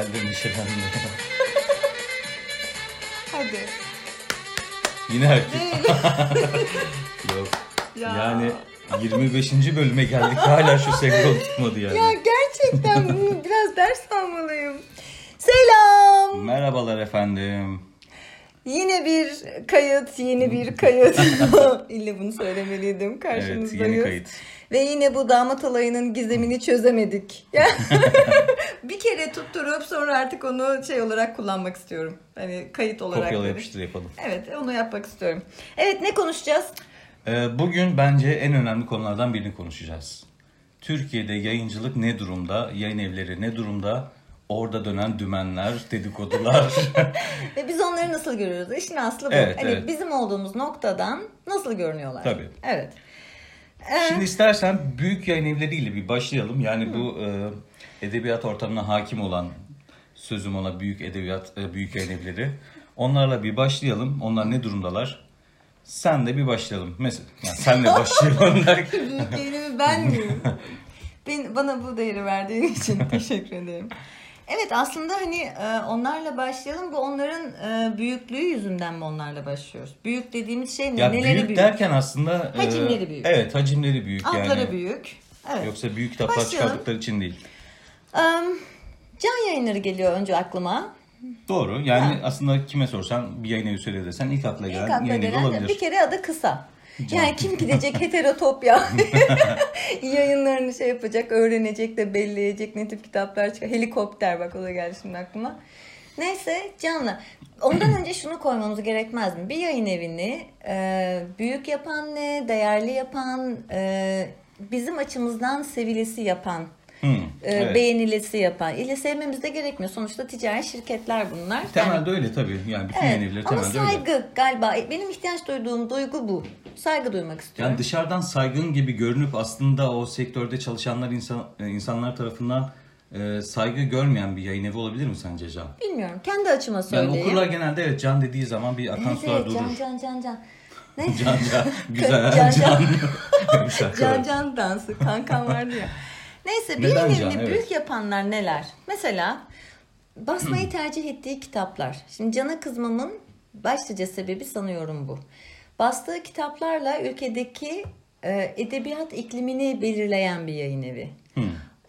geldi endişelendi. Hadi. Yine erkek. Yok. Ya. Yani 25. bölüme geldik hala şu senkron tutmadı yani. Ya gerçekten bunu biraz ders almalıyım. Selam. Merhabalar efendim. Yine bir kayıt, yeni bir kayıt. İlle bunu söylemeliydim. Karşınızdayız. Evet yeni kayıt. Ve yine bu damat alayının gizemini çözemedik. Bir kere tutturup sonra artık onu şey olarak kullanmak istiyorum. Hani kayıt olarak. Kopyala yapıştır yapalım. Evet onu yapmak istiyorum. Evet ne konuşacağız? Ee, bugün bence en önemli konulardan birini konuşacağız. Türkiye'de yayıncılık ne durumda? Yayın evleri ne durumda? Orada dönen dümenler, dedikodular. Ve biz onları nasıl görüyoruz? İşin aslı bu. Evet, hani evet. bizim olduğumuz noktadan nasıl görünüyorlar? Tabii. Evet. Ee, Şimdi istersen büyük yayın evleriyle bir başlayalım. Yani bu e, edebiyat ortamına hakim olan sözüm ona büyük edebiyat, e, büyük evleri. Onlarla bir başlayalım. Onlar ne durumdalar? Sen de bir başlayalım. Mesela yani senle başlayalım derken. Büyük değerimi ben miyim? ben, bana bu değeri verdiğin için teşekkür ederim. Evet aslında hani e, onlarla başlayalım. Bu onların e, büyüklüğü yüzünden mi onlarla başlıyoruz? Büyük dediğimiz şey ne? Ya Neleri büyük, büyük? derken aslında... Hacimleri büyük. Evet hacimleri büyük Adları yani. büyük. Evet. Yoksa büyük kitaplar Başlayalım. çıkardıkları için değil. Can yayınları geliyor önce aklıma. Doğru. Yani aslında kime sorsan bir yayın evi söyle desen ilk akla İlk gelen akla yayın evi gelen olabilir. bir kere adı kısa. Yani kim gidecek heterotopya yayınlarını şey yapacak, öğrenecek de belleyecek ne tip kitaplar çıkar. Helikopter bak o da geldi şimdi aklıma. Neyse canlı. Ondan önce şunu koymamız gerekmez mi? Bir yayın evini e, büyük yapan ne, değerli yapan, e, bizim açımızdan sevilesi yapan, Hı, e, evet. beğenilesi yapan. İlle sevmemiz de gerekmiyor. Sonuçta ticari şirketler bunlar. Yani- Temelde öyle tabii. Yani bütün Evet, yayın evleri ama temelde öyle. saygı galiba benim ihtiyaç duyduğum duygu bu. Saygı duymak istiyorum. Yani dışarıdan saygın gibi görünüp aslında o sektörde çalışanlar insan, e, insanlar tarafından e, saygı görmeyen bir yayın evi olabilir mi sence Can? Bilmiyorum. Kendi açıma Yani söyleyeyim. okurlar genelde evet Can dediği zaman bir akan Evet, sular evet, durur. can can can can. Ne? Can Can. Güzel. Can Can. Can. Can dansı. Kankam vardı ya. Neyse bir Neden can? evini Evet. büyük yapanlar neler? Mesela basmayı tercih ettiği kitaplar. Şimdi cana kızmamın başlıca sebebi sanıyorum bu. Bastığı kitaplarla ülkedeki e, edebiyat iklimini belirleyen bir yayın evi. Hı.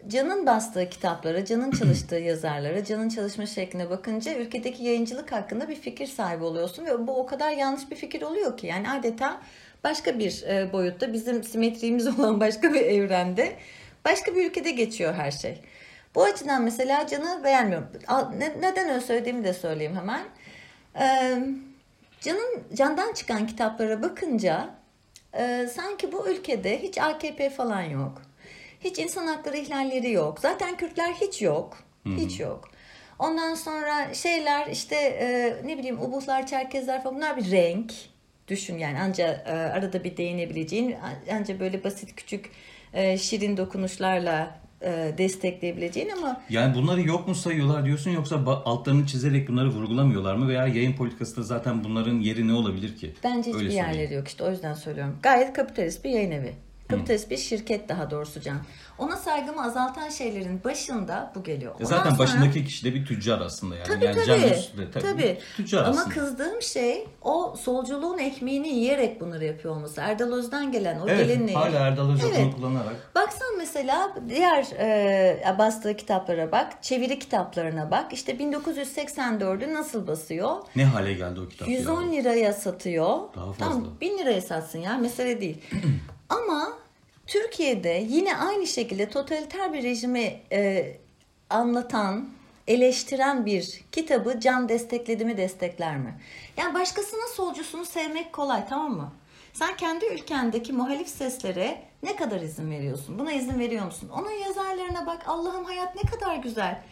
Can'ın bastığı kitaplara, Can'ın çalıştığı yazarlara, Can'ın çalışma şekline bakınca ülkedeki yayıncılık hakkında bir fikir sahibi oluyorsun ve bu o kadar yanlış bir fikir oluyor ki yani adeta başka bir e, boyutta bizim simetriğimiz olan başka bir evrende başka bir ülkede geçiyor her şey. Bu açıdan mesela Can'ı beğenmiyorum. Neden öyle söylediğimi de söyleyeyim hemen. Ee, Can'ın Can'dan çıkan kitaplara bakınca e, sanki bu ülkede hiç AKP falan yok. Hiç insan hakları ihlalleri yok. Zaten Kürtler hiç yok. Hiç yok. Ondan sonra şeyler işte e, ne bileyim Ubuzlar, Çerkezler falan bunlar bir renk. Düşün yani anca e, arada bir değinebileceğin anca böyle basit küçük e, şirin dokunuşlarla e, destekleyebileceğin ama Yani bunları yok mu sayıyorlar diyorsun yoksa altlarını çizerek bunları vurgulamıyorlar mı veya yayın politikasında zaten bunların yeri ne olabilir ki? Bence hiçbir Öyle söyleyeyim. yerleri yok işte o yüzden söylüyorum. Gayet kapitalist bir yayın evi. Kapitalist bir şirket daha doğrusu Can. Ona saygımı azaltan şeylerin başında bu geliyor. Ya Ondan zaten sonra- başındaki kişi de bir tüccar aslında yani. Tabii yani tabii. Can Üstü de tabii. tabii. Tüccar Ama aslında. kızdığım şey o solculuğun ekmeğini yiyerek bunları yapıyor olması. Erdal Öz'den gelen o Evet gelinliği. hala Erdal Öcalan'ı Evet. kullanarak. Baksan mesela diğer e, bastığı kitaplara bak, çeviri kitaplarına bak. İşte 1984'ü nasıl basıyor? Ne hale geldi o kitap 110 ya? liraya satıyor. Daha fazla. Tamam 1000 liraya satsın ya mesele değil. Ama Türkiye'de yine aynı şekilde totaliter bir rejimi e, anlatan, eleştiren bir kitabı can destekledi mi destekler mi? Yani başkasının solcusunu sevmek kolay tamam mı? Sen kendi ülkendeki muhalif seslere ne kadar izin veriyorsun? Buna izin veriyor musun? Onun yazarlarına bak Allah'ım hayat ne kadar güzel.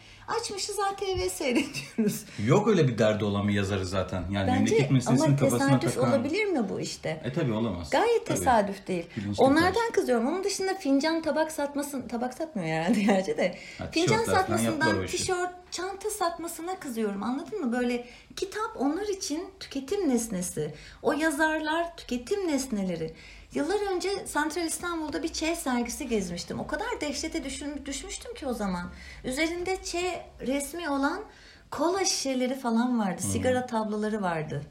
Açmışız ATV seyrediyoruz. Yok öyle bir derdi olan bir yazarı zaten. Yani Bence memleket meselesini ama kafasına tesadüf takan. olabilir mi bu işte? E tabi olamaz. Gayet Tabii. tesadüf değil. Bilinçli Onlardan kızıyorum. Onun dışında fincan tabak satmasın, tabak satmıyor herhalde gerçi de. Ha, fincan satmasından tişört, çanta satmasına kızıyorum. Anladın mı? Böyle kitap onlar için tüketim nesnesi. O yazarlar tüketim nesneleri. Yıllar önce Santral İstanbul'da bir Ç sergisi gezmiştim. O kadar dehşete düşün, düşmüştüm ki o zaman. Üzerinde Ç resmi olan kola şişeleri falan vardı. Sigara tabloları vardı.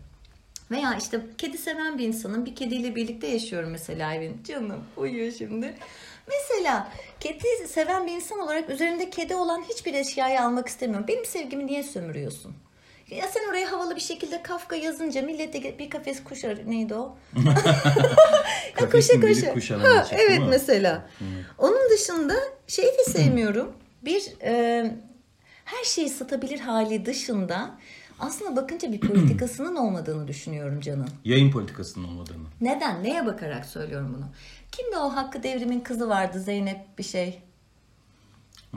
Veya işte kedi seven bir insanın bir kediyle birlikte yaşıyorum mesela evin. Canım uyuyor şimdi. Mesela kedi seven bir insan olarak üzerinde kedi olan hiçbir eşyayı almak istemiyorum. Benim sevgimi niye sömürüyorsun? Ya sen oraya havalı bir şekilde Kafka yazınca millete bir kafes kuş ar- neydi o? ya koşa koşa. kuş Ha, evet mı? mesela. Onun dışında şeyi de sevmiyorum. Bir e, her şeyi satabilir hali dışında aslında bakınca bir politikasının olmadığını düşünüyorum canım. Yayın politikasının olmadığını. Neden? Neye bakarak söylüyorum bunu? Kimdi o Hakkı Devrim'in kızı vardı Zeynep bir şey.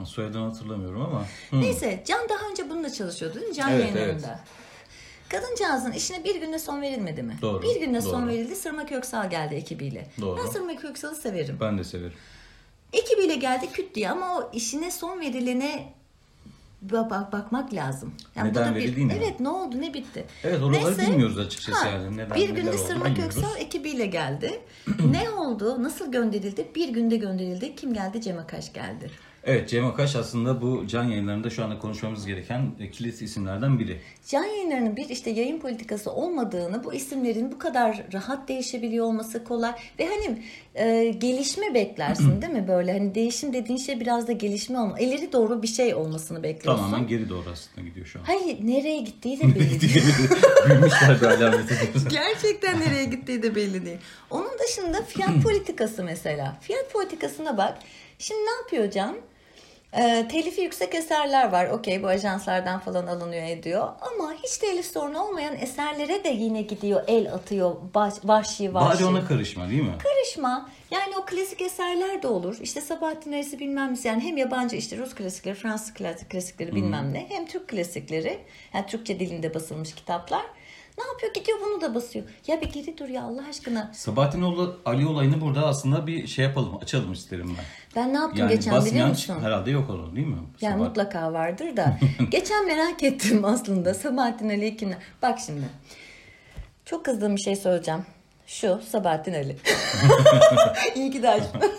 Soyadını hatırlamıyorum ama. Hı. Neyse Can daha önce bununla çalışıyordu değil mi? Can Evet, yayınlarında. Kadıncağızın işine bir günde son verilmedi mi? Doğru, Bir günde son doğru. verildi. Sırma Köksal geldi ekibiyle. Doğru. Ben Sırma Köksal'ı severim. Ben de severim. Ekibiyle geldi küt diye ama o işine son verilene bak, bak- bakmak lazım. Neden bu da bir- mi? Evet ne oldu ne bitti. Evet, oraları Neyse, bilmiyoruz açıkçası yani. Neden, bir günde Sırma. Köksal ekibiyle geldi. ne oldu? Nasıl gönderildi? Bir günde gönderildi. Kim geldi? Cem Akaş geldi. Evet Cem Akaş aslında bu can yayınlarında şu anda konuşmamız gereken e, kilit isimlerden biri. Can yayınlarının bir işte yayın politikası olmadığını, bu isimlerin bu kadar rahat değişebiliyor olması kolay ve hani e, gelişme beklersin değil mi böyle hani değişim dediğin şey biraz da gelişme olma, ileri doğru bir şey olmasını bekliyorsun. Tamamen geri doğru aslında gidiyor şu an. Hayır nereye gittiği de belli değil. Büyümüşler bir alameti. Gerçekten nereye gittiği de belli değil. Onun dışında fiyat politikası mesela. Fiyat politikasına bak. Şimdi ne yapıyor Can? Ee, telifi yüksek eserler var. Okey bu ajanslardan falan alınıyor ediyor. Ama hiç telif sorunu olmayan eserlere de yine gidiyor el atıyor. Baş, vahşi vahşi. Bari ona karışma değil mi? Karışma. Yani o klasik eserler de olur. İşte Sabahattin Ali'si bilmem ne. Yani hem yabancı işte Rus klasikleri, Fransız klasik- klasikleri bilmem ne. Hem Türk klasikleri. Yani Türkçe dilinde basılmış kitaplar. Ne yapıyor? Gidiyor bunu da basıyor. Ya bir geri dur ya Allah aşkına. Sabahattin oğlu- Ali olayını burada aslında bir şey yapalım, açalım isterim ben. Ben ne yaptım Yani geçen biliyor musun? herhalde yok olur değil mi? Yani Sabahat- mutlaka vardır da. Geçen merak ettim aslında Sabahattin Ali kimler? Bak şimdi. Çok kızdığım bir şey söyleyeceğim. Şu Sabahattin Ali. İyi ki de açtım.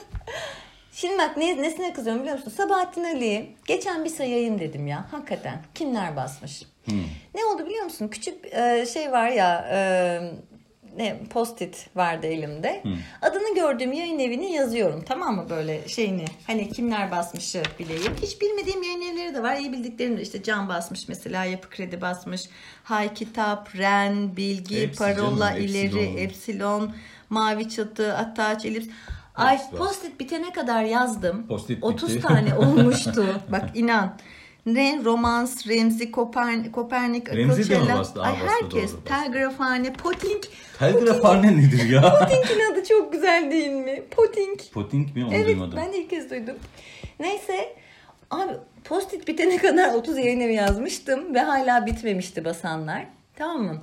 Şimdi bak ne, nesine kızıyorum biliyor musun? Sabahattin Ali'yi geçen bir sayayım dedim ya. Hakikaten kimler basmış? Ne oldu biliyor musun? Küçük e, şey var ya e, ne post-it vardı elimde. Adını gördüğüm yayın evini yazıyorum. Tamam mı böyle şeyini? Hani kimler basmışı bileyim. Hiç bilmediğim yayın evleri de var. İyi bildiklerim de işte Can basmış mesela. Yapı Kredi basmış. Hay Kitap, Ren, Bilgi, Hepsi Parola, canım, İleri, Epsilon. Epsilon, Mavi Çatı, Ataç, Elips. Ay post-it bitene kadar yazdım. Post-it 30 bitti. tane olmuştu. Bak inan. Ne romans, Remzi, Kopern, Kopernik, Remzi de bastı? Aa, Ay herkes. doğru. Telgrafhane, Potink. Telgrafhane nedir ya? Potink'in adı çok güzel değil mi? Potink. Potink mi onu Evet duymadım. ben de ilk kez duydum. Neyse abi post-it bitene kadar 30 yayın evi yazmıştım ve hala bitmemişti basanlar. Tamam mı?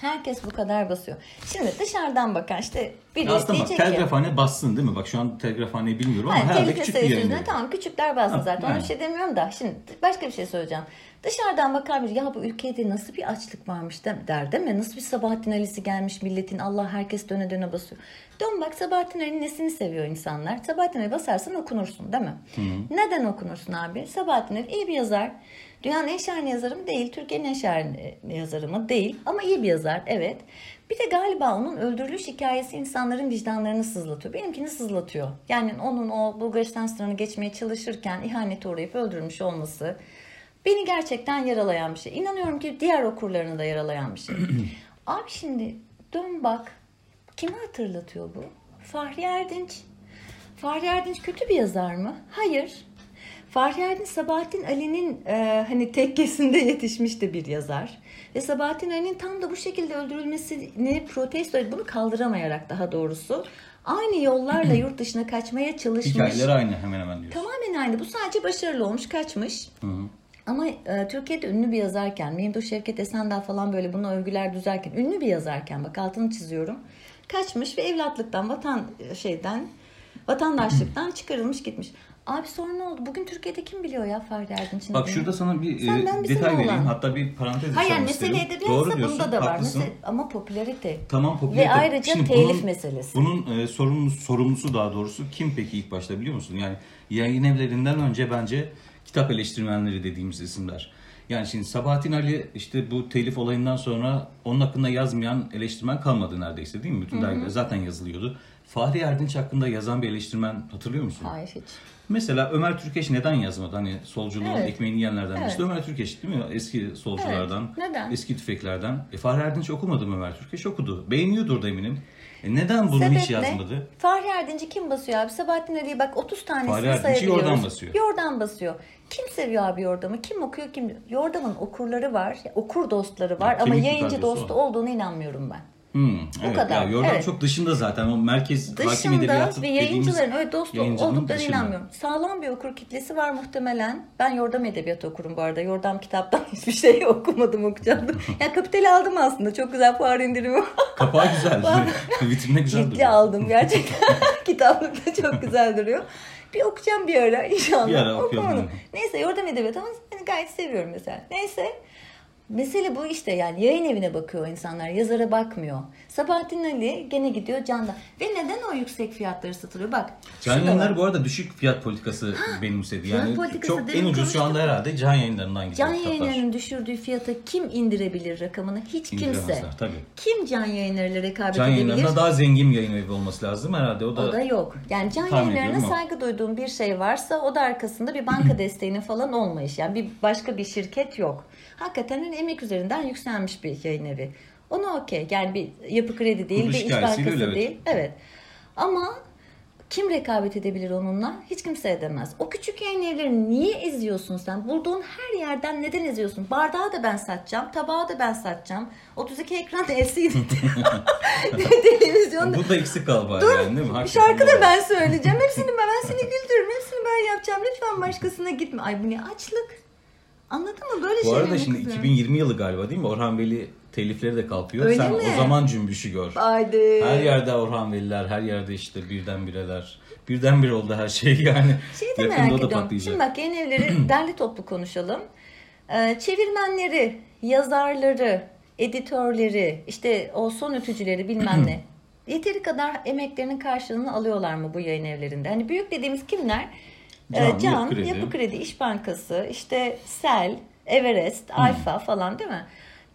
Herkes bu kadar basıyor. Şimdi dışarıdan bakan işte biri Aslında bak ki... telgrafhane bassın değil mi? Bak şu an telgrafhaneyi bilmiyorum ama Hayır, herhalde küçük bir evi. tamam küçükler bastı Ha, zaten. Ona yani. bir şey demiyorum da şimdi başka bir şey söyleyeceğim. Dışarıdan bakar bir ya bu ülkede nasıl bir açlık varmış de- der değil mi? Nasıl bir Sabahattin Ali'si gelmiş milletin Allah herkes döne döne basıyor. Dön bak Sabahattin Ali'nin nesini seviyor insanlar? Sabahattin Ali basarsan okunursun değil mi? Neden okunursun abi? Sabahattin Ali iyi bir yazar. Dünyanın en şahane yazarı mı? Değil. Türkiye'nin en şahane yazarı mı? Değil. Ama iyi bir yazar. Evet. Bir de galiba onun öldürülüş hikayesi insanların vicdanlarını sızlatıyor. Benimkini sızlatıyor. Yani onun o Bulgaristan sınırını geçmeye çalışırken ihanete uğrayıp öldürülmüş olması beni gerçekten yaralayan bir şey. İnanıyorum ki diğer okurlarını da yaralayan bir şey. Abi şimdi dön bak. Kimi hatırlatıyor bu? Fahri Erdinç. Fahri Erdinç kötü bir yazar mı? Hayır. Fahri Erdinç Sabahattin Ali'nin e, hani tekkesinde yetişmiş de bir yazar. Ve Sabahattin Ali'nin tam da bu şekilde öldürülmesini protesto edip bunu kaldıramayarak daha doğrusu aynı yollarla yurt dışına kaçmaya çalışmış. Hikayeler aynı hemen hemen diyorsun. Tamamen aynı. Bu sadece başarılı olmuş, kaçmış. Ama e, Türkiye'de ünlü bir yazarken, Memduh Şevket Esendal falan böyle bunu övgüler düzerken, ünlü bir yazarken bak altını çiziyorum. Kaçmış ve evlatlıktan, vatan e, şeyden, vatandaşlıktan çıkarılmış gitmiş. Abi sonra ne oldu? Bugün Türkiye'de kim biliyor ya Fahri Erdinç'in Bak şurada sana bir e, Senden detay vereyim. oğlan. Hatta bir parantez Hayır mesele edebiyatsa bunda da var. Mesele- ama popülarite. Tamam popüler. Ve ayrıca telif meselesi. Bunun e, sorumlusu, sorumlusu daha doğrusu kim peki ilk başta biliyor musun? Yani yayın evlerinden önce bence kitap eleştirmenleri dediğimiz isimler. Yani şimdi Sabahattin Ali işte bu telif olayından sonra onun hakkında yazmayan eleştirmen kalmadı neredeyse değil mi? Bütün dergiler zaten yazılıyordu. Fahri Erdinç hakkında yazan bir eleştirmen hatırlıyor musun? Hayır hiç. Mesela Ömer Türkeş neden yazmadı? Hani solculuğun Evet. ekmeğini yiyenlerden birisi de Evet. Ömer Türkeş değil mi? Eski solculardan, Evet. Neden? eski tüfeklerden. E, Fahri Erdinç okumadı mı Ömer Türkeş? Okudu. Beğeniyordur da eminim. E, neden bunu hiç Sebep ne? yazmadı? Fahri Erdinç'i kim basıyor abi? Sabahattin Ali'yi bak 30 tanesini Fahri Erdinç'i. Yordan basıyor. Yordan basıyor. Kim seviyor abi Yordam'ı? Kim okuyor kim? Yordam'ın okurları var. Okur dostları var Ya, ama yayıncı dostu o. olduğuna inanmıyorum ben. Hmm, evet. kadar, Ya, Yordan evet. çok dışında zaten. O merkez hakim Dışında edebiyatı ve yayıncıların öyle dost olduklarına dışında. inanmıyorum. Sağlam bir okur kitlesi var muhtemelen. Ben Yordam Edebiyatı okurum bu arada. Yordam kitaptan hiçbir şey okumadım okuyacaktım. ya Kapitali aldım aslında. Çok güzel fuar indirimi var. Kapağı güzel. Vitrinde güzel Ciddi duruyor. aldım gerçekten. Kitaplıkta çok güzel duruyor. Bir okuyacağım bir ara inşallah. Bir ara okuyalım. Neyse Yordam Edebiyatı ama hani gayet seviyorum mesela. Neyse. Mesele bu işte yani yayın evine bakıyor insanlar, yazara bakmıyor. Sabahattin Ali gene gidiyor Can'da. Ve neden o yüksek fiyatları satılıyor? Bak. Can var. bu arada düşük fiyat politikası benimsedi. Yani politikası çok en ucuz şu anda herhalde Can Yayınları'ndan gidiyor Can yayınlarının düşürdüğü fiyata kim indirebilir rakamını? Hiç kimse. Tabii. Kim can yayınlarıyla rekabet Can edebilir? Yayınları'nda daha zengin bir yayın evi olması lazım herhalde. O da, O da yok. Yani can yayınlarına saygı duyduğum bir şey varsa o da arkasında bir banka desteğinin falan olmayış. Yani bir başka bir şirket yok. Hakikaten hani emek üzerinden yükselmiş bir yayın evi. Onu okey. Yani bir yapı kredi değil, Kuruluş bir iş bankası öyle, değil. Evet. Ama kim rekabet edebilir onunla? Hiç kimse edemez. O küçük yayın evlerini niye eziyorsun sen? Bulduğun her yerden neden eziyorsun? Bardağı da ben satacağım, tabağı da ben satacağım. 32 ekran LCD televizyonda Bu da eksik galiba yani değil mi? Hakikaten Şarkı da ben söyleyeceğim. Hepsini ben, ben seni güldürürüm. Hepsini ben yapacağım. Lütfen başkasına gitme. Ay bu ne açlık. Anladın mı? Böyle Bu arada şimdi 2020 yılı galiba değil mi? Orhan Veli telifleri de kalkıyor. Öyle Sen mi? o zaman cümbüşü gör. Haydi. Her yerde Orhan Veliler, her yerde işte birdenbireler. Birdenbire oldu her şey yani. Şeyi de Yakında merak da ediyorum. patlayacak. Şimdi bak yayın evleri derli toplu konuşalım. Ee, çevirmenleri, yazarları, editörleri, işte o son ütücüleri bilmem ne. Yeteri kadar emeklerinin karşılığını alıyorlar mı bu yayın evlerinde? Hani büyük dediğimiz kimler? Can, Ee, Can, Yapı Kredi. Yapı Kredi, İş Bankası, işte Sel, Everest, Alfa falan değil mi?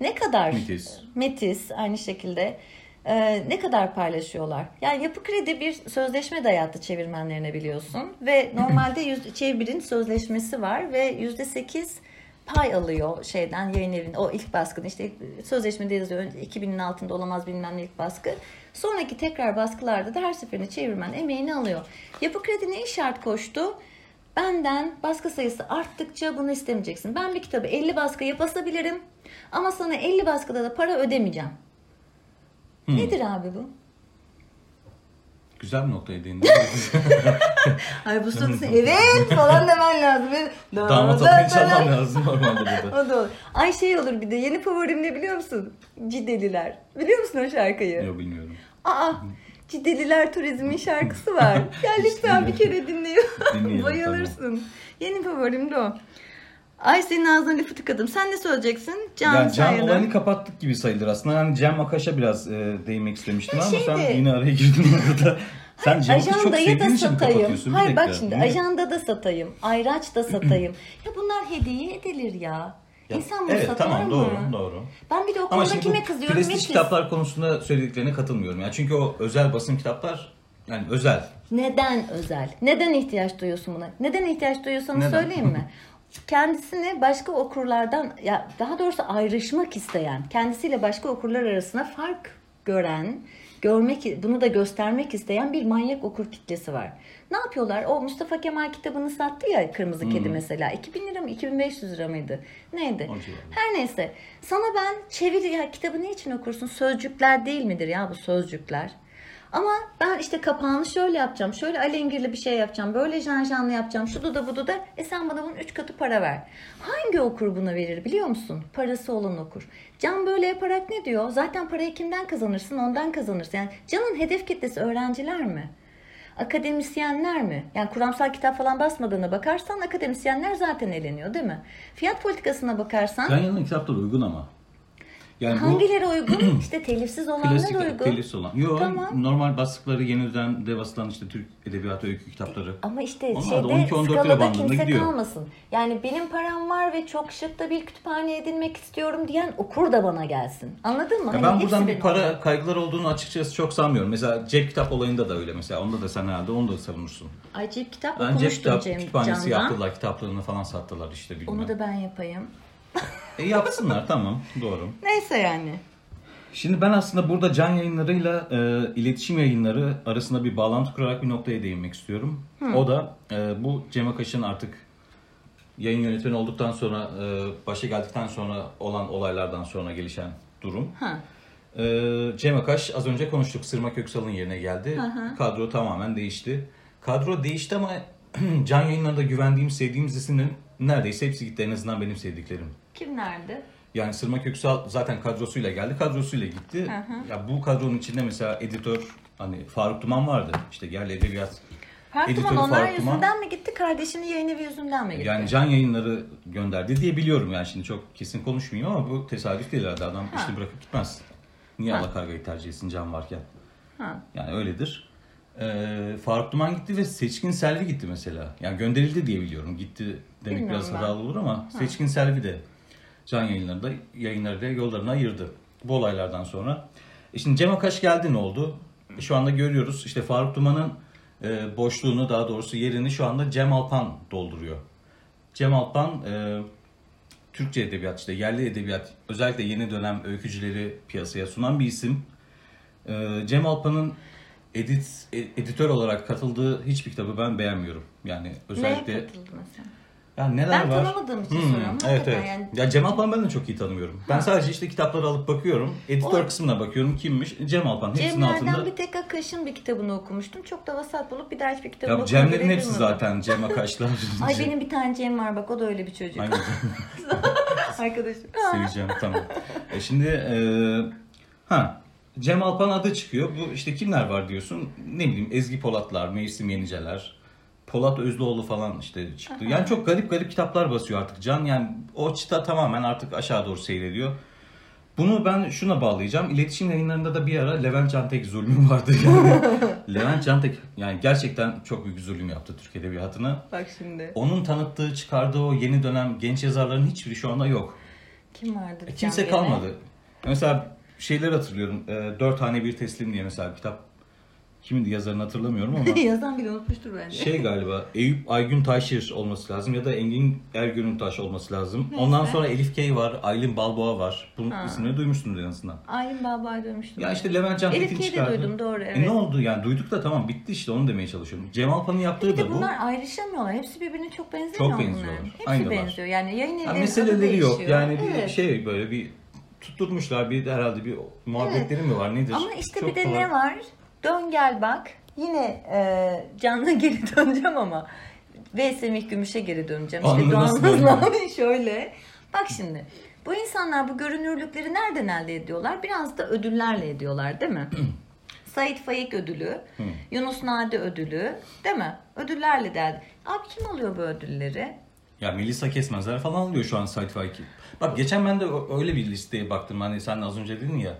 Ne kadar? Metis. Metis aynı şekilde. Ee, ne kadar paylaşıyorlar? Yani Yapı Kredi bir sözleşme dayattı çevirmenlerine biliyorsun. Ve normalde yüz, çevirin sözleşmesi var ve yüzde sekiz pay alıyor şeyden yayın evinin o ilk baskını işte ilk- sözleşmede yazıyor önce 2000'in altında olamaz bilmem ne ilk baskı. Sonraki tekrar baskılarda da her seferinde çevirmen emeğini alıyor. Yapı Kredi neyi şart koştu? Benden baskı sayısı arttıkça bunu istemeyeceksin. Ben bir kitabı 50 baskıya basabilirim ama sana 50 baskıda da para ödemeyeceğim. Nedir abi bu? Güzel bir noktaya değindin. Ay bu sorusu evet falan demen lazım. Damat adayı çalmam lazım normalde burada. O da olur. Ay şey olur bir de yeni favorim ne biliyor musun? Cideliler. Biliyor musun o şarkıyı? Yok bilmiyorum. Aa Cideliler Turizm'in şarkısı var. Ya lütfen bir kere dinleyin. Bayılırsın. Yeni favorim de o. Ay senin ağzına lafı tıkadım. Sen ne söyleyeceksin? Can yani Can Sayın'a. olayını kapattık gibi sayılır aslında. Yani Cem Akaş'a biraz e, değinmek istemiştim Ha, ama şeydi. sen yine araya girdin orada. Sen Cem Akaş'ı çok sevdiğin da için satayım. Hayır bak şimdi Niye? ajanda da satayım. Ayraç da satayım. ya bunlar hediye edilir ya. Ya, İnsan bunu evet satar tamam mı? doğru doğru. Ben bir de o konuda kime kızıyorum? prestij Metis. kitaplar konusunda söylediklerine katılmıyorum. Yani çünkü o özel basım kitaplar yani özel. Neden özel? Neden ihtiyaç duyuyorsun buna? Neden ihtiyaç duyuyorsanız Neden? söyleyeyim mi? Kendisini başka okurlardan ya daha doğrusu ayrışmak isteyen, kendisiyle başka okurlar arasında fark gören, görmek bunu da göstermek isteyen bir manyak okur kitlesi var. Ne yapıyorlar? O Mustafa Kemal kitabını sattı ya Kırmızı Kedi mesela. 2000 lira mı 2500 lira mıydı? Neydi? Her neyse. Sana ben çevir ya kitabı ne için okursun? Sözcükler değil midir ya bu sözcükler? Ama ben işte kapağını şöyle yapacağım, şöyle alengirli bir şey yapacağım, böyle janjanlı yapacağım, şu da bu da. E sen bana bunun üç katı para ver. Hangi okur buna verir biliyor musun? Parası olan okur. Can böyle yaparak ne diyor? Zaten parayı kimden kazanırsın? Ondan kazanırsın. Yani Can'ın hedef kitlesi öğrenciler mi? akademisyenler mi? Yani kuramsal kitap falan basmadığına bakarsan akademisyenler zaten eleniyor değil mi? Fiyat politikasına bakarsan Yayın'ın kitapları uygun ama. Yani bu hangileri uygun? İşte telifsiz olanlar klasik uygun. telifsiz olan. Yok Tamam. normal bastıkları yeniden de basılan işte Türk Edebiyatı Öykü kitapları. Ama işte Onlar şeyde 12-14 lira skalada bandında kimse gidiyor. kalmasın. Yani benim param var ve çok şık da bir kütüphane edinmek istiyorum diyen okur da bana gelsin. Anladın mı? Ya Hani ben buradan bir para olmalı. kaygıları olduğunu açıkçası çok sanmıyorum. Mesela cep kitap olayında da öyle mesela. Onda da sen herhalde onu da savunursun. Ay cep kitap Yani cep kitap Cem kütüphanesi Can'dan. yaptılar. Kitaplarını falan sattılar işte bilmem. Onu da ben yapayım. E yapsınlar tamam doğru. Neyse yani. Şimdi ben aslında burada can yayınlarıyla e, iletişim yayınları arasında bir bağlantı kurarak bir noktaya değinmek istiyorum. O da e, bu Cem Akaş'ın artık yayın yönetmeni olduktan sonra e, başa geldikten sonra olan olaylardan sonra gelişen durum. Ha. E, Cem Akaş az önce konuştuk Sırma Köksal'ın yerine geldi. Kadro tamamen değişti. Kadro değişti ama can yayınlarında güvendiğim, sevdiğimiz isimlerin neredeyse hepsi gitti. En azından benim sevdiklerim. Kim nerede? Yani Sırma Köksal zaten kadrosuyla geldi, kadrosuyla gitti. Ya bu kadronun içinde mesela editör hani Faruk Duman vardı. İşte yerli edebiyat. Editörü Duman onlar Faruk Duman. yüzünden mi gitti? Kardeşinin yayın evi yüzünden mi gitti? Yani can yayınları gönderdi diye biliyorum yani şimdi çok kesin konuşmayayım ama bu tesadüf değil herhalde adam işte bırakıp gitmez. Niye Ha. Alakarga'yı tercih etsin can varken? Ha. Yani öyledir. Ee, Faruk Duman gitti ve Seçkin Selvi gitti mesela. Yani gönderildi diye biliyorum. Gitti demek Bilmiyorum biraz hatalı olur ama Seçkin Selvi de can yayınlarında yayınları da yollarını ayırdı. Bu olaylardan sonra. E şimdi Cem Akaş geldi ne oldu? E şu anda görüyoruz işte Faruk Duman'ın e, boşluğunu daha doğrusu yerini şu anda Cem Alpan dolduruyor. Cem Alpan e, Türkçe edebiyat işte yerli edebiyat özellikle yeni dönem öykücüleri piyasaya sunan bir isim. Ee, Cem Alpan'ın edit e- editör olarak katıldığı hiçbir kitabı ben beğenmiyorum. Yani özellikle Neye katıldı mesela? Ya neler Ben var? tanımadığım için Hmm, soruyorum. Evet evet. yani- Ya Cem Alpan ben de çok iyi tanımıyorum. Ben sadece işte kitapları alıp bakıyorum. Editör O- kısmına bakıyorum kimmiş? Cem Alpan. Hepsinin Cemler'den altında. bir tek Akaş'ın bir kitabını okumuştum. Çok da vasat bulup bir daha hiçbir kitabını Ya okuma Cem'lerin hepsi zaten Cem Akaşlar. Ay benim bir tane Cem var bak o da öyle bir çocuk. Cem? Arkadaşım. Seveceğim tamam. E şimdi e, ha Cem Alpan adı çıkıyor. Bu işte kimler var diyorsun? Ne bileyim Ezgi Polatlar, Mevsim Yeniceler, Polat Özlüoğlu falan işte çıktı. Yani çok garip garip kitaplar basıyor artık Can. Yani o çıta tamamen artık aşağı doğru seyrediyor. Bunu ben şuna bağlayacağım. İletişim yayınlarında da bir ara Levent Cantek zulmü vardı. Yani. Levent Cantek yani gerçekten çok büyük zulüm yaptı Türk Edebiyatı'na. Bak şimdi. Onun tanıttığı, çıkardığı o yeni dönem genç yazarların hiçbiri şu anda yok. Kim vardı? E, Kimse kalmadı. Mesela şeyler hatırlıyorum. E, Dört Hane Bir Teslim diye mesela kitap. Kimindi yazarını hatırlamıyorum ama. Yazan bile unutmuştur bence. şey galiba Eyüp Aygün Taşir olması lazım ya da Engin Ergün'ün Taş olması lazım. Neyse. Ondan sonra Elif Kay var, Aylin Balboa var. Bunun Ha. isimleri duymuşsunuz en azından. Aylin Baba'yı duymuştum. Ya işte Levent Can Elif de çıkardı. duydum doğru E evet. ne oldu yani duyduk da tamam bitti işte onu demeye çalışıyorum. Cemal Pan'ın yaptığı Bir da de bu. bunlar ayrışamıyorlar. Hepsi birbirine çok benzemiyor Çok bunlar. benziyorlar. Hepsi Aynılar. benziyor. Yani yayın Ya evlerinin adı meseleleri yok. Yani bir Evet. şey böyle bir tutturmuşlar bir herhalde bir muhabbetleri mi var nedir? Ama işte Çok bir de kolay. ne var? Dön gel bak. Yine e, canlı geri döneceğim ama ve Semih Gümüş'e geri döneceğim. İşte Doğan şöyle. Bak şimdi. Bu insanlar bu görünürlükleri nereden elde ediyorlar? Biraz da ödüllerle ediyorlar değil mi? Sait Faik ödülü, Yunus Nadi ödülü değil mi? Ödüllerle de. Abi kim alıyor bu ödülleri? Ya Melisa Kesmezler falan alıyor şu an Sait Faik'i. Bak geçen ben de öyle bir listeye baktım. Hani sen az önce dedin ya.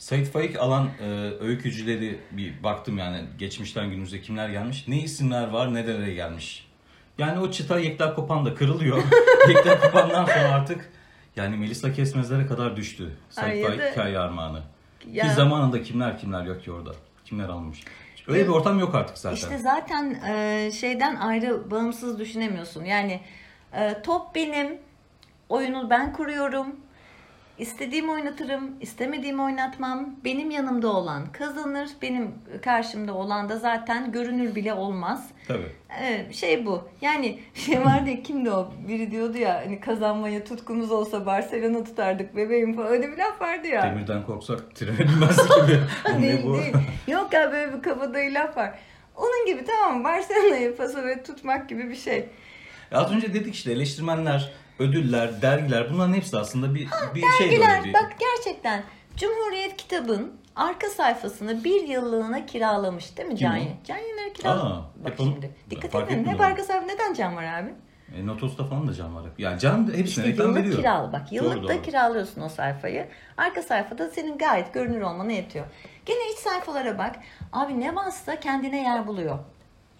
Sait Faik alan e, öykücüleri bir baktım yani geçmişten günümüze kimler gelmiş. Ne isimler var nerelere gelmiş. Yani o çıta Yekta Kopan da kırılıyor. Yekta Kopan'dan sonra artık yani Melisa Kesmezler'e kadar düştü. Ya Faik hikaye armağanı. Ya- Ki zamanında kimler kimler yok ki orada. Kimler almış. Öyle bir ortam yok artık zaten. İşte zaten e, şeyden ayrı bağımsız düşünemiyorsun. Yani e, top benim, oyunu ben kuruyorum. İstediğimi oynatırım, istemediğimi oynatmam. Benim yanımda olan kazanır, benim karşımda olan da zaten görünür bile olmaz. Tabii. Evet, şey bu. Yani şey vardı ya kimdi o? Biri diyordu ya hani kazanmaya tutkumuz olsa Barcelona tutardık bebeğim falan. Öyle bir laf vardı ya. Demirden korksak binmezdik gibi. Değil, bu? değil. Yok ya böyle bir kabadayı laf var. Onun gibi tamam? Barcelona'yı pasöre tutmak gibi bir şey. Ya Az önce dedik işte eleştirmenler, ödüller, dergiler bunların hepsi aslında bir bir şey Dergiler böyle bir. bak gerçekten Cumhuriyet kitabın arka sayfasını bir yıllığına kiralamış değil mi Can? o? Can Yener'i kiralamış. Bak hep onu- şimdi. Dikkat edin. Hep arka sayfa neden Can var abi? E, Notos'ta falan da can var. Yani can hepsine İşte reklam veriyor. kiralı. Bak yıllık Doğru, da doğru. kiralıyorsun o sayfayı. Arka sayfada senin gayet görünür olmana yetiyor. Gene iç sayfalara bak. Abi ne varsa kendine yer buluyor.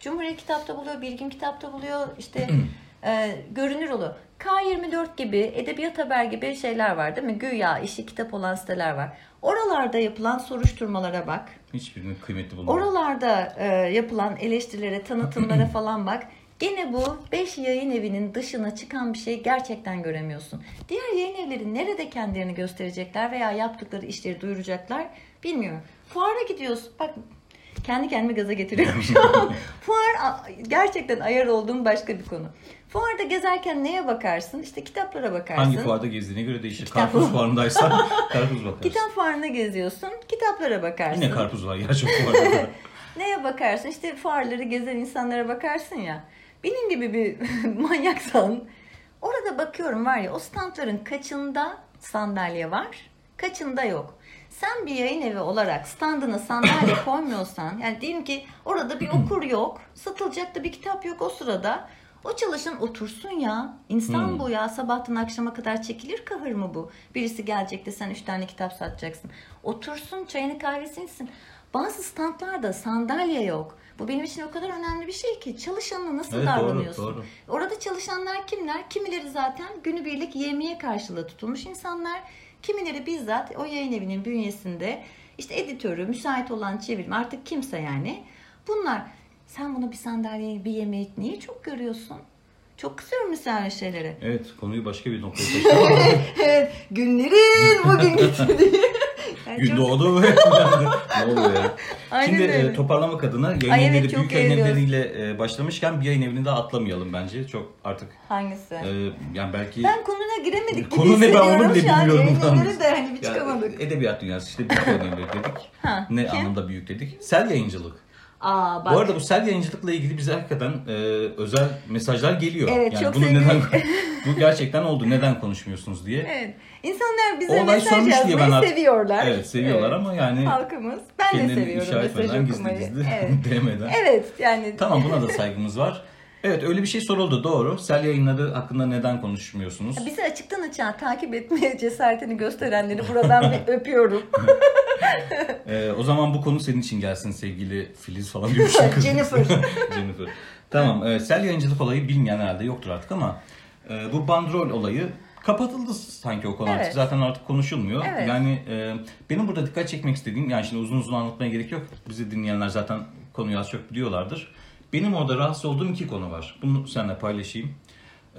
Cumhuriyet kitapta buluyor, Bilgin kitapta buluyor, işte e, görünür oluyor. K24 gibi, Edebiyat Haber gibi şeyler var değil mi? Güya işi kitap olan siteler var. Oralarda yapılan soruşturmalara bak. Hiçbirinin kıymetli bulmuyor. Oralarda e, yapılan eleştirilere, tanıtımlara falan bak. Gene bu 5 yayın evinin dışına çıkan bir şey gerçekten göremiyorsun. Diğer yayın evleri nerede kendilerini gösterecekler veya yaptıkları işleri duyuracaklar bilmiyorum. Fuara gidiyorsun. Bak kendi kendime gaza getiriyorum şu an. Fuar gerçekten ayar olduğum başka bir konu. Fuarda gezerken neye bakarsın? İşte kitaplara bakarsın. Hangi fuarda gezdiğine göre değişir. Kitap- Karpuz fuarındaysan karpuz bakarsın. Kitap fuarına geziyorsun. Kitaplara bakarsın. Yine karpuz var ya çok fuarda. Neye bakarsın? İşte fuarları gezen insanlara bakarsın ya. Benim gibi bir manyaksan orada bakıyorum var ya o standların kaçında sandalye var, kaçında yok. Sen bir yayın evi olarak standına sandalye koymuyorsan yani diyelim ki orada bir okur yok, satılacak da bir kitap yok o sırada. O çalışan otursun ya. İnsan Hmm. bu ya. Sabahtan akşama kadar çekilir kahır mı bu? Birisi gelecek de sen üç tane kitap satacaksın. Otursun çayını kahvesini içsin. Bazı standlarda sandalye yok. Bu benim için o kadar önemli bir şey ki. Çalışanla nasıl Evet, doğru, davranıyorsun? doğru. Orada çalışanlar kimler? Kimileri zaten günübirlik yemeğe karşılığı tutulmuş insanlar. Kimileri bizzat o yayın evinin bünyesinde işte editörü, müsait olan çevirim artık kimse yani. Bunlar sen bunu bir sandalyeyi, bir yemeği niye çok görüyorsun? Çok kızıyorum mesela şeylere. evet konuyu başka bir noktaya taşıdım. evet, günlerin bugün getirdiği. Yani Gün doğdu ve ne oluyor ya? Aynen Şimdi öyle. e, toparlamak adına yayın Ay evet, evleri, çok büyük yayın evleriyle e, başlamışken bir yayın evini de atlamayalım bence. Çok artık Hangisi? e, yani belki ben konuna giremedik Konu ne ben onu bile bilmiyorum. Yayınları da hani bir çıkamadık. edebiyat dünyası işte büyük yayın evleri dedik. Ha, ne kim? anlamda büyük dedik? Sel yayıncılık. Aa bak. Bu arada bu sel yayıncılıkla ilgili bize hakikaten e, özel mesajlar geliyor. Evet, yani çok bunu neden bu gerçekten oldu neden konuşmuyorsunuz diye. Evet. İnsanlar bize olay mesaj yazmayı ben seviyorlar. Evet seviyorlar ama yani halkımız. Ben de seviyorum mesaj etmeden gizli okumayı. gizli Evet. demeden. evet yani. Tamam buna da saygımız var. Evet öyle bir şey soruldu doğru. Sel yayınları hakkında neden konuşmuyorsunuz? Bizi açıktan açığa takip etmeye cesaretini gösterenleri buradan bir öpüyorum. Ee, o zaman bu konu senin için gelsin sevgili Filiz falan diyor. kız. Jennifer. Jennifer. Tamam. E, sel yayıncılık olayı bilmeyen herhalde yoktur artık ama e, bu bandrol olayı kapatıldı sanki o konu Evet. artık. Zaten artık konuşulmuyor. Evet. Yani e, benim burada dikkat çekmek istediğim yani şimdi uzun uzun anlatmaya gerek yok. Bizi dinleyenler zaten konuyu az çok biliyorlardır. Benim orada rahatsız olduğum iki konu var. Bunu seninle paylaşayım.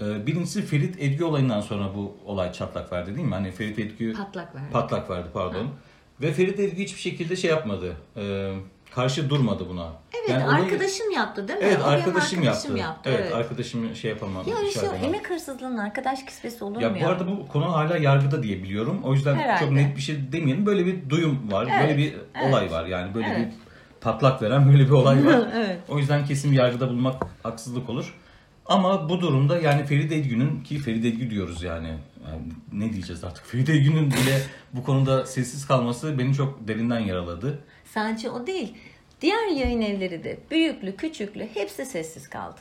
E, birincisi Ferit Edgü olayından sonra bu olay çatlak verdi değil mi? Hani Ferit Edgü Patlak verdi. patlak verdi pardon. Ve Ferit Edgü hiçbir şekilde şey yapmadı. E, karşı durmadı buna. Evet Yani olayı- arkadaşım yaptı değil mi? Evet O arkadaşım, arkadaşım yaptı. yaptı. Evet, arkadaşım şey yapamadı. Ya şey dışarıdan. emek hırsızlığının arkadaş kisvesi olur Ya mu bu ya? arada bu konu hala yargıda diye biliyorum. O yüzden Herhalde. çok net bir şey demeyelim. Böyle bir duyum var. Evet, Böyle bir evet. olay var. Yani böyle Evet. bir patlak veren böyle bir olay var. Evet. O yüzden kesin yargıda bulmak haksızlık olur. Ama bu durumda yani Feride Edgün'ün ki Feride Edgü diyoruz yani. Yani ne diyeceğiz artık. Feride Edgün'ün bile bu konuda sessiz kalması beni çok derinden yaraladı. Sadece o değil. Diğer yayın evleri de büyüklü küçüklü hepsi sessiz kaldı.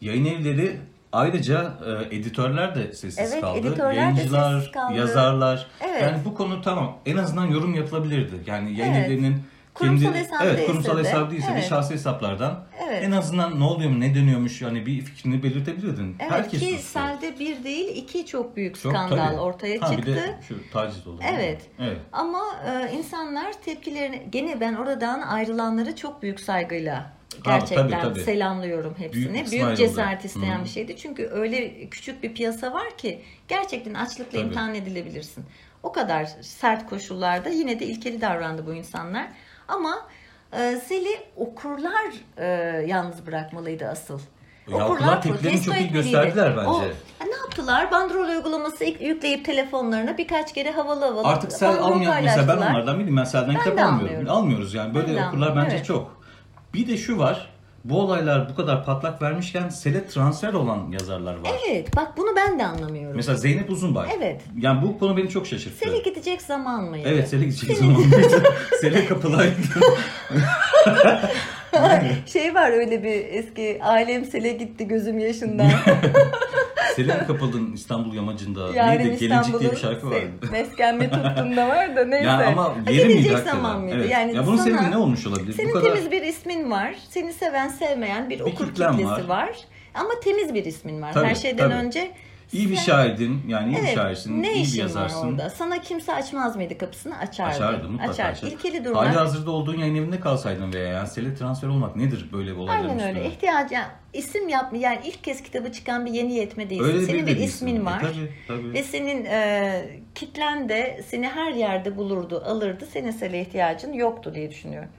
Yayın evleri ayrıca e, editörler de sessiz Evet, kaldı. editörler de Yayıncılar, sessiz kaldı. yazarlar. Evet. Yani bu konu tamam. En azından yorum yapılabilirdi. Yani yayın Evet. evlerinin Kurumsal kendi hesap evet değilse kurumsal de, hesap değilse de evet. şahsi hesaplardan Evet. en azından ne oluyor mu ne dönüyormuş yani bir fikrini belirtebilirdin. Evet Herkes ki sustu. selde bir değil iki çok büyük Çok, skandal tabii. ortaya ha, çıktı. Bir de şu taciz oldu. Evet. Evet. Ama e, insanlar tepkilerini gene ben oradan ayrılanları çok büyük saygıyla gerçekten tabii, tabii. selamlıyorum Büyük hepsini. Büyük, ayrıldı. cesaret isteyen Hı. bir şeydi. Çünkü öyle küçük bir piyasa var ki gerçekten açlıkla Tabii. imtihan edilebilirsin. O kadar sert koşullarda yine de ilkeli davrandı bu insanlar. Ama e, Sel'i okurlar e, yalnız bırakmalıydı asıl. Ya okurlar tepkilerini çok iyi gösterdiler bence. O, ya ne yaptılar? Bandrol uygulaması yükleyip telefonlarına birkaç kere havalı havalı Artık sel almayan mesela ben onlardan biriyim. Ben selden Ben kitap almıyorum. almıyorum. Almıyoruz yani. Böyle Ben okurlar bence evet. çok. Bir de şu var. Bu olaylar bu kadar patlak vermişken sele transfer olan yazarlar var. Evet bak bunu ben de anlamıyorum. Mesela Zeynep Uzunbay. Evet. Yani bu konu beni çok şaşırttı. Sele gidecek zaman mıydı? Evet Sele gidecek zamanıydı. Sele kapılaydı. şey var öyle bir eski ailem sele gitti gözüm yaşından. Sele mi kapıldın İstanbul yamacında? Yarın Neydi? Gelincik diye bir şarkı vardı. meskenme tuttunda var da neyse. Yani ama yeri miydi zaman mıydı? Evet. Yani ya bunun sana- sebebi ne olmuş olabilir? Senin bu kadar temiz bir ismin var. Seni seven sevmeyen bir, Bir okur kitlesi var. var. Ama temiz bir ismin var. Tabii, Her şeyden tabii. önce iyi bir şairdin. Yani iyi bir Evet, şairsin, ne iyi bir işin var yazarsın. orada? Sana kimse açmaz mıydı kapısını? Açardı. Açardı mutlaka Açar. açar. İlkeli durumlar. Hali hazırda olduğun yayın evinde kalsaydın veya yani sele transfer olmak nedir böyle bir olayların Aynen öyle. İhtiyacı yani isim yapma yani ilk kez kitabı çıkan bir yeni yetme değilsin. Öyle senin bir değilsin. ismin E, var. tabii, tabii. Ve senin e, kitlen de seni her yerde bulurdu, alırdı. Senin sele ihtiyacın yoktu diye düşünüyorum.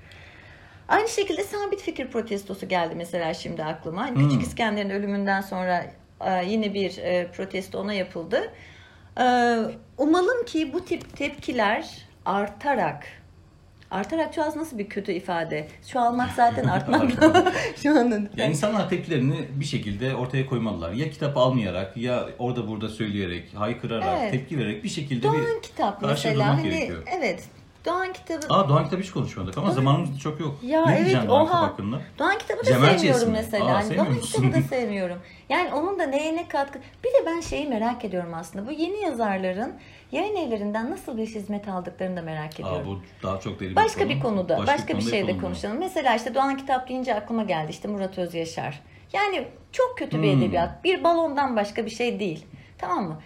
Aynı şekilde sabit fikir protestosu geldi mesela şimdi aklıma. Hani Hmm. Küçük İskender'in ölümünden sonra e, yine bir e, protesto ona yapıldı. E, umalım ki bu tip tepkiler artarak Artarak çoğaz nasıl bir kötü ifade? Çoğalmak zaten artmak. Şu anın. Ya insanlar tepkilerini bir şekilde ortaya koymalılar. Ya kitap almayarak ya orada burada söyleyerek, haykırarak, Evet. tepki vererek bir şekilde Doğan bir kitap mesela hani gerekiyor. evet Doğan kitabı Aa Doğan kitabı hiç konuşmadık ama zamanımız da çok yok. Ya ne evet, Doğan oha. hakkında? Doğan kitabı da Cemal sevmiyorum mesela. Aa, Doğan kitabı da sevmiyorum. Yani onun da neye ne katkı. Bir de ben şeyi merak ediyorum aslında. Bu yeni yazarların yayın evlerinden nasıl bir hizmet aldıklarını da merak ediyorum. Aa bu daha çok deli bir Başka konu. bir konuda, başka, bir konuda şeyde konuşalım. Mesela işte Doğan Kitap deyince aklıma geldi işte Murat Özyaşar. Yani çok kötü bir Hmm. edebiyat. Bir balondan başka bir şey değil. Tamam mı?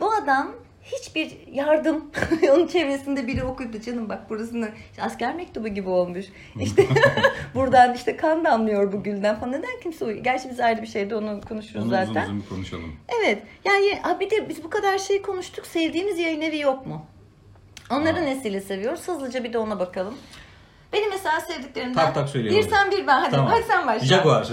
Bu adam hiçbir yardım onun çevresinde biri okuyup canım bak burasını işte asker mektubu gibi olmuş. İşte buradan işte kan damlıyor bu gülden falan. Neden kimse uyuyor? Gerçi biz ayrı bir şeyde onu konuşuruz Onu zaten. uzun uzun bir konuşalım. Evet. Yani bir de biz bu kadar şey konuştuk. Sevdiğimiz yayın evi yok mu? Onları nesiyle seviyoruz? Hızlıca bir de ona bakalım. Benim mesela sevdiklerimden Tak tak bir sen bir ben. Hadi, Tamam. hadi sen başla. Jaguar.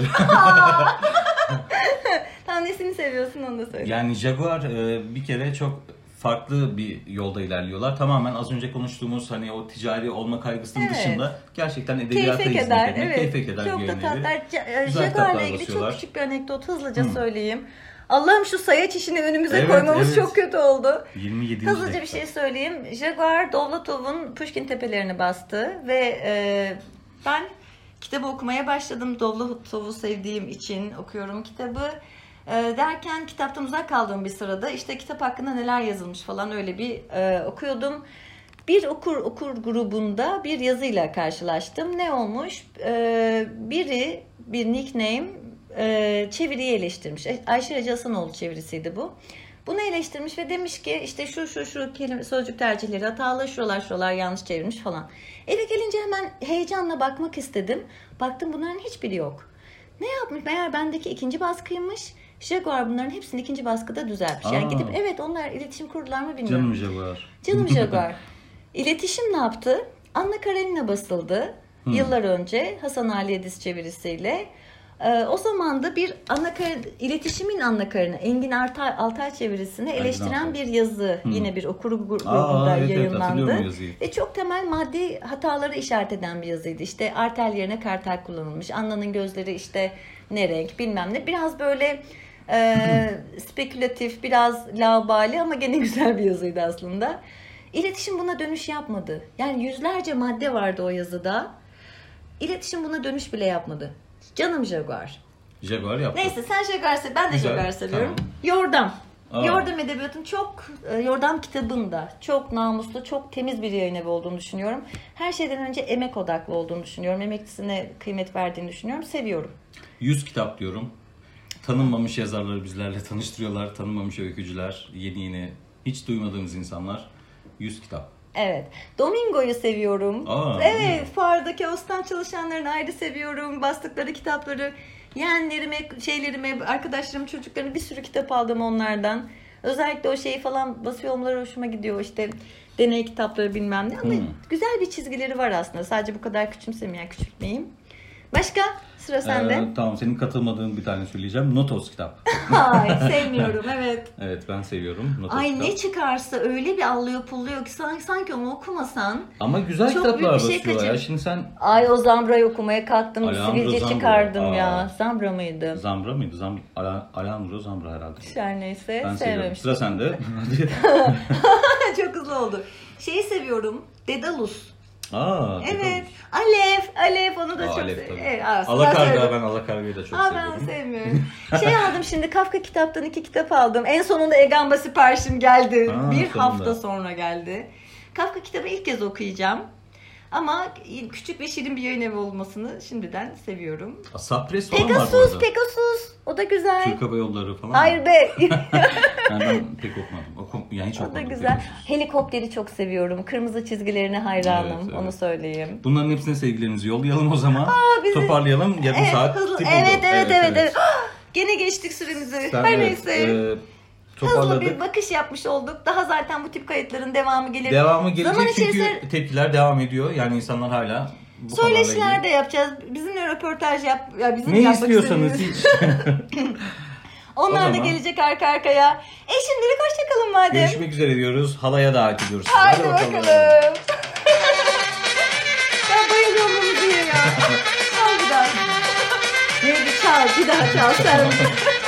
Tamam nesini seviyorsun onu da söyle. yani Jaguar e, bir kere çok farklı bir yolda ilerliyorlar. Tamamen az önce konuştuğumuz hani o ticari olma kaygısının Evet. dışında gerçekten edebiyata Keyfe hizmet keder. eden, Evet. keyfe keder çok bir da e, Güzel Jaguar'la ilgili çok küçük bir anekdot hızlıca söyleyeyim. Allah'ım şu sayaç işini önümüze Evet, koymamız evet. çok kötü oldu. 27. Hızlıca bir dakika. şey söyleyeyim. Jaguar Dovlatov'un Pushkin Tepelerini bastı ve e, ben kitabı okumaya başladım. Dovlatov'u sevdiğim için okuyorum kitabı. E, derken kitaptan uzak kaldığım bir sırada işte kitap hakkında neler yazılmış falan öyle bir e, okuyordum. Bir okur okur grubunda bir yazıyla karşılaştım. Ne olmuş? E, biri bir nickname e, çeviriyi eleştirmiş. Ayşe Recep Hasanoğlu çevirisiydi bu. Bunu eleştirmiş ve demiş ki işte şu şu şu kelime sözcük tercihleri hatalı, şuralar şuralar yanlış çevirmiş falan. Eve gelince hemen heyecanla bakmak istedim. Baktım bunların hiçbiri yok. Ne yapmış? Meğer bendeki ikinci baskıymış. Jaguar bunların hepsini ikinci baskıda düzeltmiş. Yani Aa. gidip evet onlar iletişim kurdular mı bilmiyorum. Canım Jaguar. Canım Jaguar. İletişim ne yaptı? Anna Karenina basıldı. Yıllar önce Hasan Ali Ediz çevirisiyle. Ee, o zaman da bir Anna Karen, iletişimin Anna Karenina, Engin Altay, Altay çevirisini eleştiren bir yazı yine bir okur grubunda Aa, evet, evet, yayınlandı. yazıyı. Ve çok temel maddi hataları işaret eden bir yazıydı. İşte artel yerine kartel kullanılmış. Anna'nın gözleri işte ne renk bilmem ne. Biraz böyle e, spekülatif, biraz laubali ama gene güzel bir yazıydı aslında. İletişim buna dönüş yapmadı. Yani yüzlerce madde vardı o yazıda. İletişim buna dönüş bile yapmadı. Canım Jaguar. Jaguar yaptı. Neyse sen Jaguar sev. Ben de Güzel, Jaguar seviyorum. tamam. Yordam. Aa. Yordam Edebiyatı'nın çok, e, Yordam kitabında çok namuslu, çok temiz bir yayın evi olduğunu düşünüyorum. Her şeyden önce emek odaklı olduğunu düşünüyorum. Emeklisine kıymet verdiğini düşünüyorum. Seviyorum. 100 kitap diyorum. Tanınmamış yazarları bizlerle tanıştırıyorlar. Tanınmamış öykücüler, yeni yeni hiç duymadığımız insanlar. 100 kitap. Evet. Domingo'yu seviyorum. Aa, evet. Domingo. Fuardaki Ostan çalışanlarını ayrı seviyorum. Bastıkları kitapları, yeğenlerime, şeylerime, arkadaşlarım, çocuklarına bir sürü kitap aldım onlardan. Özellikle o şeyi falan basıyor olmaları hoşuma gidiyor. İşte deney kitapları bilmem ne. Ama Hmm. güzel bir çizgileri var aslında. Sadece bu kadar küçümsemeyen, küçültmeyeyim. Başka? Sıra sende. Ee, tamam senin katılmadığın bir tane söyleyeceğim. Notos kitap. Ay sevmiyorum evet. Evet ben seviyorum Notos Ay kitap. ne çıkarsa öyle bir allıyor pulluyor ki sanki, sanki onu okumasan. Ama güzel Çok kitaplar büyük bir şey basıyorlar ya. kaçır- Şimdi sen Ay o Zambra'yı okumaya kalktım. Sivilce çıkardım Aa. ya. Zambra mıydı? Zambra mıydı? Zam Ala- Alejandro Zambra herhalde. Her neyse Ben sevmemiştim. Sıra sende. Çok hızlı oldu. Şeyi seviyorum. Dedalus. Aa, Evet. Alev. Alev onu da Aa, çok Alev seviyorum. Evet, Alakarga ben Alakarga'yı da çok Aa, seviyorum. ben sevmiyorum. şey aldım şimdi Kafka kitaptan iki kitap aldım. En sonunda Egamba siparişim geldi. Aa, bir sonunda. hafta sonra geldi. Kafka kitabı ilk kez okuyacağım. Ama küçük ve şirin bir yayın evi olmasını şimdiden seviyorum. Aa, Sapres falan var bu Pegasus, arada. Pegasus. O da güzel. Türk Hava Yolları falan. Hayır be. Yani ben pek okumadım. Okum, yani hiç o da okumadım. güzel. Pegasus. Helikopteri çok seviyorum. Kırmızı çizgilerine hayranım. Evet, evet. Onu söyleyeyim. Bunların hepsine sevgilerimizi yollayalım o zaman. bizi- Toparlayalım. Yarım Evet, saat hızlı- evet, oldu. evet, evet, evet. Gene geçtik süremizi. Sen Her evet, neyse. e, Hızlı bir bakış yapmış olduk. Daha zaten bu tip kayıtların devamı gelir. Devamı gelecek Zaman çünkü içerisinde tepkiler devam ediyor. Yani insanlar hala bu söyleşiler de yapacağız. Bizimle röportaj yap. Ya bizim. Ne yapmak istiyorsanız hiç. Onlar da gelecek arka arkaya. E şimdilik hoşçakalın madem. Görüşmek üzere diyoruz. Halaya davet ediyoruz. sizi. Hadi bakalım. ben bayılıyorum bu müziğe ya. Çal bir daha. Neydi çal bir daha çal sen.